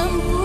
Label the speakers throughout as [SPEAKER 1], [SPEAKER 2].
[SPEAKER 1] some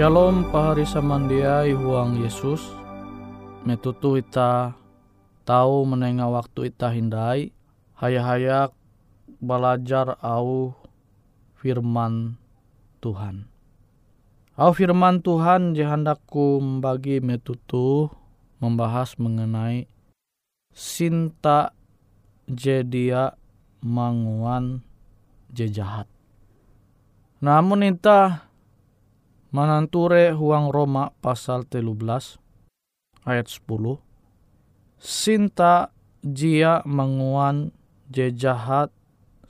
[SPEAKER 1] Shalom pahari samandiai huang Yesus metutu ita tahu menengah waktu ita hindai hayak-hayak belajar au firman Tuhan. Au firman Tuhan jahandaku membagi metutu membahas mengenai sinta jedia manguan jejahat. Namun ita Mananture huang Roma pasal 13 ayat 10. Sinta jia menguan jejahat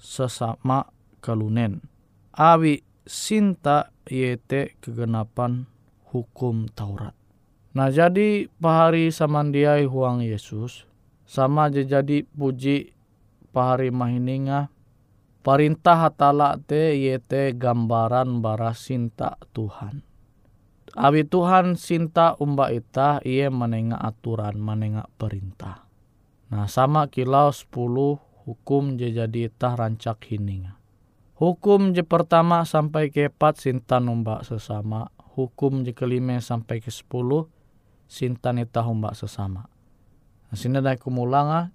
[SPEAKER 1] sesama kalunen. Awi sinta yete kegenapan hukum Taurat. Nah jadi pahari samandiai huang Yesus sama jadi puji pahari mahininga Perintah hatala te yete gambaran bara sinta Tuhan. Abi Tuhan sinta umba ita ia menengah aturan menengah perintah. Nah sama kilau 10 hukum je jadi ita rancak hininga. Hukum je pertama sampai ke empat sinta numba sesama. Hukum je kelima sampai ke sepuluh sinta nita humba sesama. Nah, sini ada kumulanga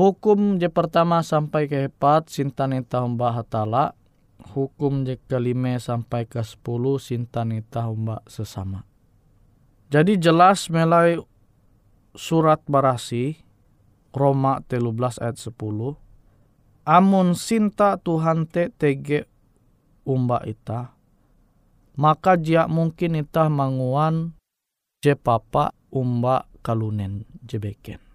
[SPEAKER 1] Hukum je pertama sampai ke empat sintanita humba hatala. Hukum je kelima sampai ke sepuluh sintanita humba sesama. Jadi jelas melalui surat barasi Roma 13 ayat 10. Amun sinta Tuhan te tege umba ita. Maka jia mungkin ita manguan je papa umba kalunen jebeken.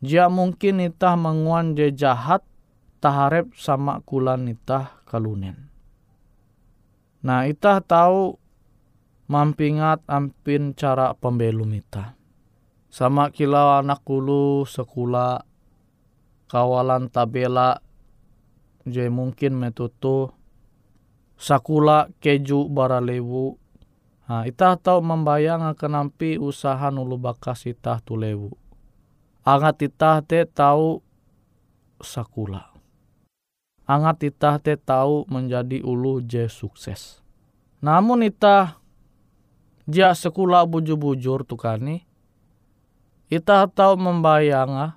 [SPEAKER 1] Jia mungkin itah menguan je jahat taharep sama kulan itah kalunen. Nah itah tahu mampingat ampin cara pembelum itah. Sama kilau anak kulu sekula kawalan tabela je mungkin metutu sakula keju baralewu. Nah, itah tahu membayang kenampi usaha nulu bakas itah tulewu Angat titah te tahu sakula. Angat titah te tahu menjadi ulu je sukses. Namun itah jia sekula bujur-bujur tukani. Itah tahu membayang ah,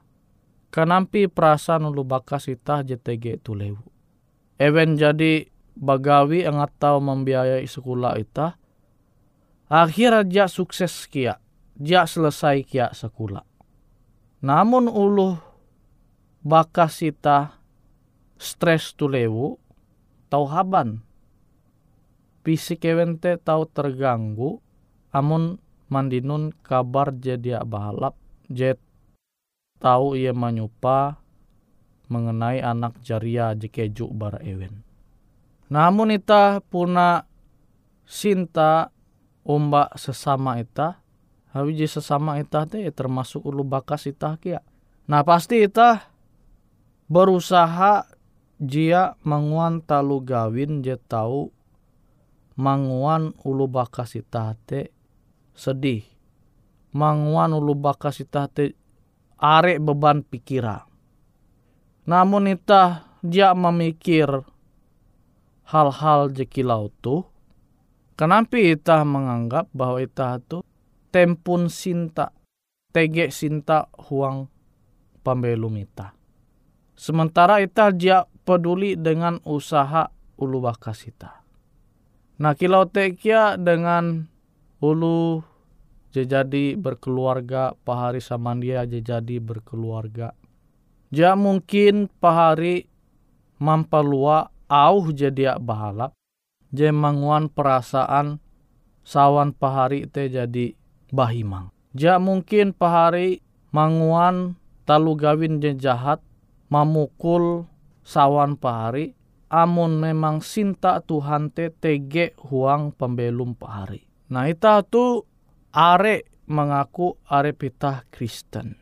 [SPEAKER 1] kenampi perasaan ulu bakas itah JTG tulewu. Ewen jadi bagawi angat tahu membiayai sekolah itah. Akhirnya dia sukses kia. Dia selesai kia sekolah namun ulu bakas ita stres tu lewu tau haban. Fisik ewente tau terganggu amun mandinun kabar jadi balap jet tahu ia menyupa mengenai anak jaria jekeju bara ewen. Namun ita puna sinta ombak sesama ita Hawi sesama ita teh termasuk ulu bakas ita kia. Nah pasti ita berusaha jia manguan talu gawin je tahu manguan ulu bakas ita te sedih. Manguan ulu bakas ita te arek beban pikira. Namun ita dia memikir hal-hal jekilau tuh. Kenapa ita menganggap bahwa ita tuh tempun sinta, tege sinta huang pambelum ita. Sementara ita dia peduli dengan usaha ulu bakas ita. Nah kilau tekia dengan ulu jadi berkeluarga pahari samandia jadi berkeluarga. Ja mungkin pahari mampalua au jadi bahalap. Je manguan perasaan sawan pahari te jadi bahimang. Ja mungkin pahari manguan talu gawin je jahat mamukul sawan pahari amun memang sinta Tuhan te tege huang pembelum pahari. Nah ita tu are mengaku are pitah Kristen.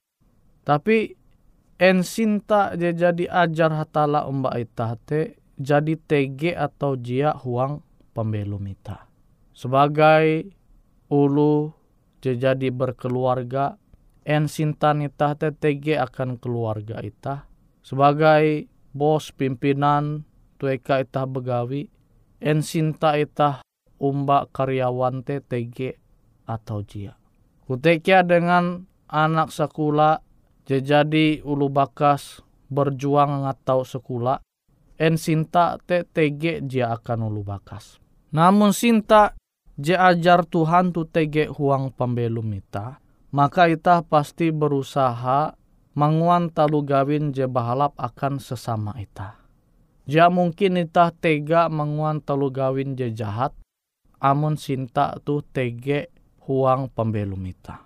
[SPEAKER 1] Tapi en sinta je jadi ajar hatala umba ita te jadi tege atau jia huang pembelum ita. Sebagai ulu jadi berkeluarga en sintan itah TTG akan keluarga itah sebagai bos pimpinan tueka itah begawi en sinta itah
[SPEAKER 2] umba karyawan te TG atau jia. Kutekia dengan anak sekolah jadi ulu bakas berjuang atau sekolah en sinta te TG jia akan ulu bakas. Namun sinta je ajar Tuhan tu TG huang pembelum maka ita pasti berusaha manguan talu gawin je bahalap akan sesama ita. Ja mungkin ita tega manguan talu gawin je jahat, amun sinta tu tege huang pembelum ita.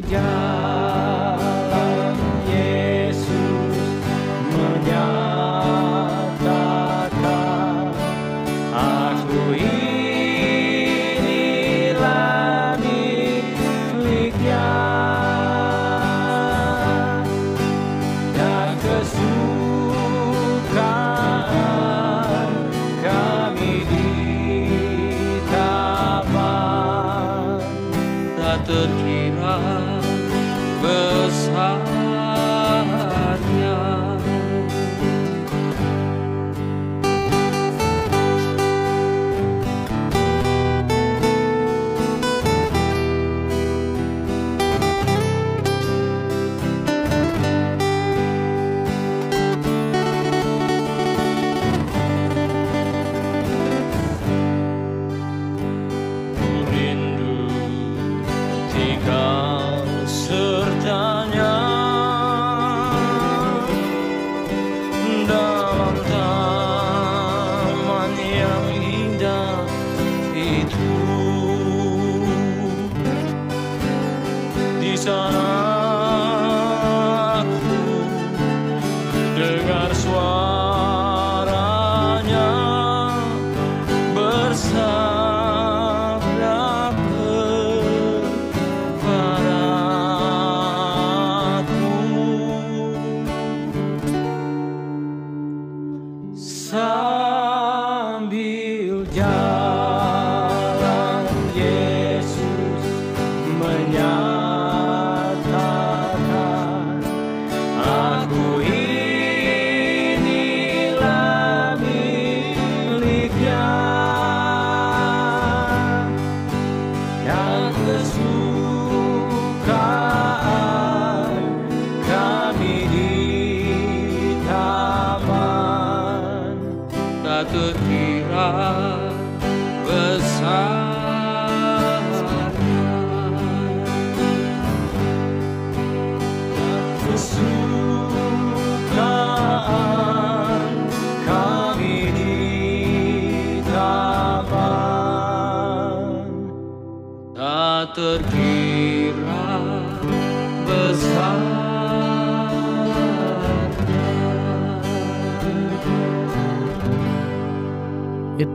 [SPEAKER 2] God.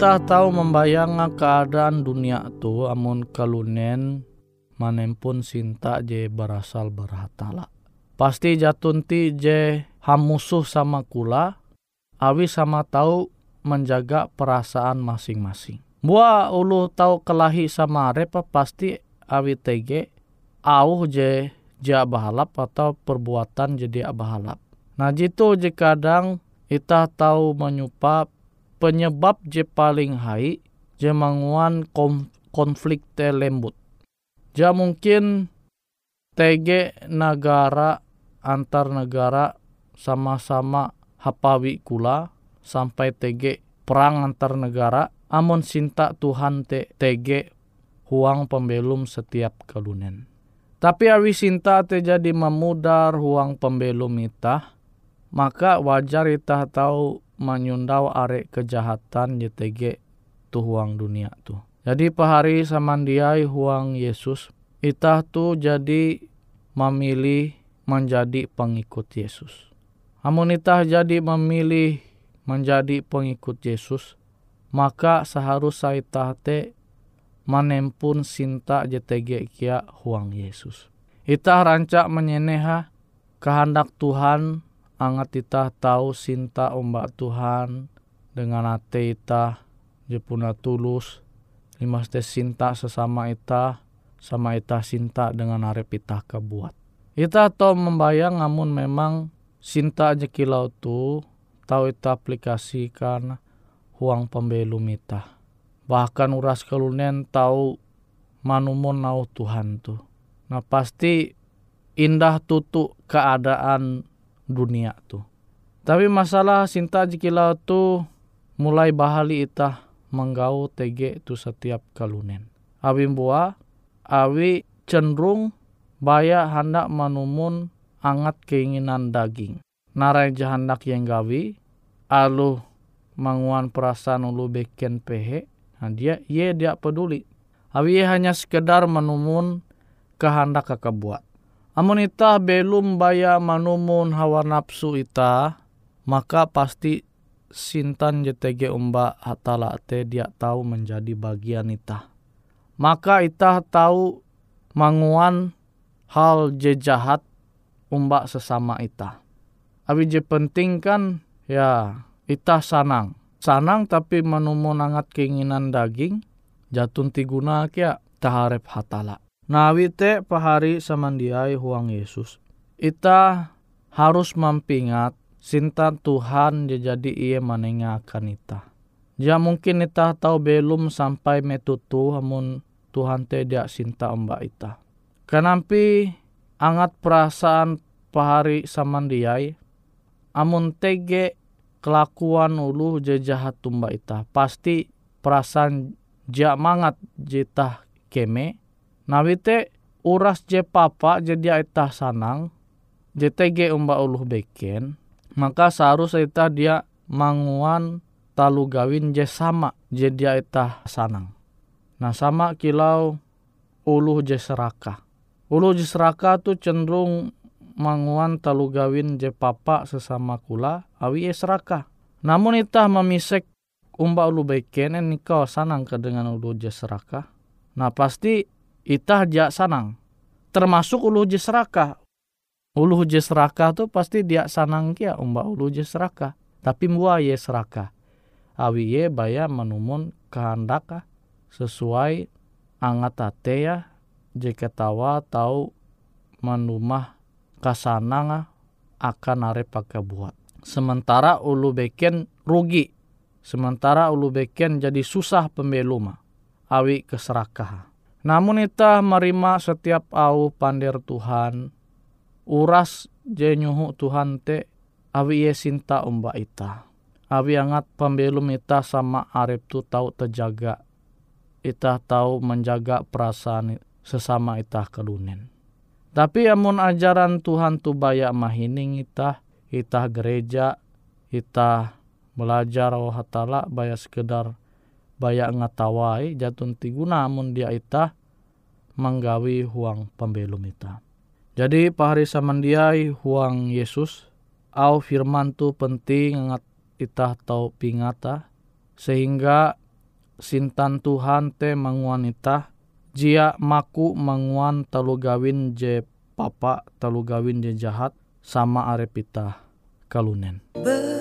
[SPEAKER 2] Besar
[SPEAKER 1] Ita tahu membayang keadaan dunia tu amun kalunen manempun sinta je berasal berhatala. Pasti jatunti je hamusuh sama kula, awi sama tahu menjaga perasaan masing-masing. Mua ulu tahu kelahi sama repa pasti awi tege au je ja bahalap atau perbuatan jadi bahalap. Nah jitu je kadang ita tahu menyupa penyebab je paling hai je manguan konflik te lembut. Ja mungkin tege negara antar negara sama-sama hapawi kula sampai tege perang antar negara amon sinta Tuhan te tege huang pembelum setiap kalunen. Tapi awi sinta te jadi memudar huang pembelum itah, maka wajar itah tahu menyundau are kejahatan YTG tu huang dunia tu. Jadi pahari samandiai huang Yesus, itah tu jadi memilih menjadi pengikut Yesus. Amun itah jadi memilih menjadi pengikut Yesus, maka seharusnya itah te manempun sinta JTG kia huang Yesus. Itah rancak menyeneha kehendak Tuhan angat itah tahu sinta ombak Tuhan dengan ate itah jepuna tulus lima sinta sesama itah sama itah sinta dengan arep itah kebuat. Itah tahu membayang namun memang sinta jekilau tu tahu itah aplikasikan huang pembelum itah bahkan uras kelunen tahu manumon nau Tuhan tu. Nah pasti indah tutu keadaan dunia tu. Tapi masalah sinta jikilau tu mulai bahali itah menggau tege tu setiap kalunen. Awi buah, awi cenderung baya hendak manumun angat keinginan daging. Narai jahandak yang gawi, alu manguan perasaan ulu beken pehe, Nah, dia ye dia peduli. Awi hanya sekedar menumun kehendak kakak buat. Amun ita belum baya manumun hawa nafsu ita, maka pasti sintan JTG umba hatala te dia tahu menjadi bagian ita. Maka ita tahu manguan hal je jahat umba sesama ita. Abi je penting kan ya ita sanang sanang tapi menumun angat keinginan daging jatun tiguna kia taharep hatala. Nawi te pahari samandiai huang Yesus. Ita harus mampingat sinta Tuhan jadi ia menengahkan ita. Ja mungkin ita tahu belum sampai metutu hamun Tuhan dia sinta mbak ita. Kenampi angat perasaan pahari samandiai amun tege kelakuan ulu je jahat tumba ita pasti perasaan ja mangat jita keme nawite uras je papa jadi ita sanang JTG umba ulu beken maka seharusnya ita dia manguan talu gawin je sama jadi ita sanang nah sama kilau ulu je serakah ulu je serakah tu cenderung manguan talu gawin je papa sesama kula awi es raka. Namun itah memisek umba ulu beken en kau sanang ke dengan ulu je seraka. Nah pasti itah ja sanang. Termasuk ulu je seraka. Ulu je seraka tu pasti dia sanang kia umba ulu je seraka. Tapi mua ye seraka. Awi ye baya menumun kehendak sesuai angat ate ya jika tawa tahu menumah kasananga akan are pakai buat. Sementara ulu beken rugi. Sementara ulu beken jadi susah pembeluma. Awi keserakah. Namun ita merima setiap au pandir Tuhan. Uras jenyuhu Tuhan te awi ye sinta umba ita. Awi angat pembelum ita sama arep tu tahu terjaga. Ita tahu menjaga perasaan sesama ita kelunen. Tapi amun ajaran Tuhan tu bayak mahining ita, ita gereja, ita belajar oh hatala bayak sekedar bayak ngatawai jatun tiguna amun dia ita menggawi huang pembelum ita. Jadi pahari samandiai huang Yesus au firman tu penting ngat ita tau pingata sehingga sintan Tuhan te manguan ita jia maku manguan talu gawin je papa talu gawin je jahat sama arepita kalunen.
[SPEAKER 3] Berserah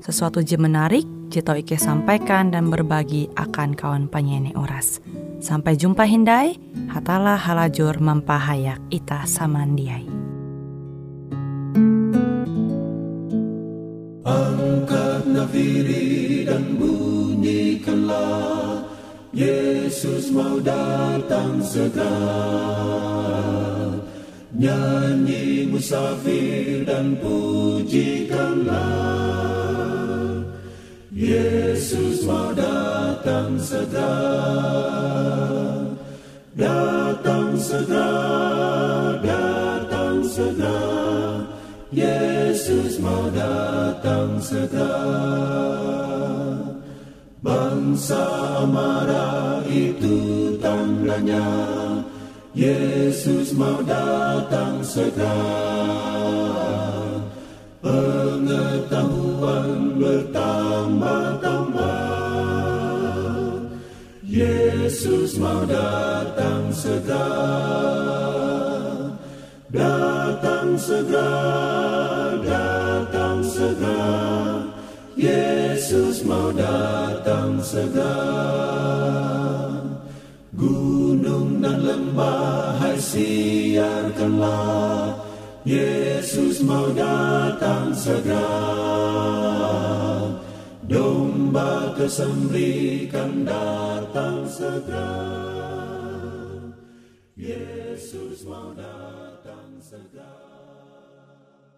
[SPEAKER 4] sesuatu je menarik, Jito Ike sampaikan dan berbagi akan kawan penyanyi oras. Sampai jumpa Hindai, hatalah halajur mempahayak ita samandiai.
[SPEAKER 3] Angkat nafiri dan bunyikanlah Yesus mau datang segera Nyanyi musafir dan pujikanlah Yesus mau datang segera, datang segera, datang segera. Yesus mau datang segera. Bangsa marah itu tandanya, Yesus mau datang segera pengetahuan bertambah-tambah. Yesus mau datang segera, datang segera, datang segera. Yesus mau datang segera. Lembah hai siarkanlah. Yesus mau datang segera. Domba kesembelikan datang segera. Yesus mau datang segera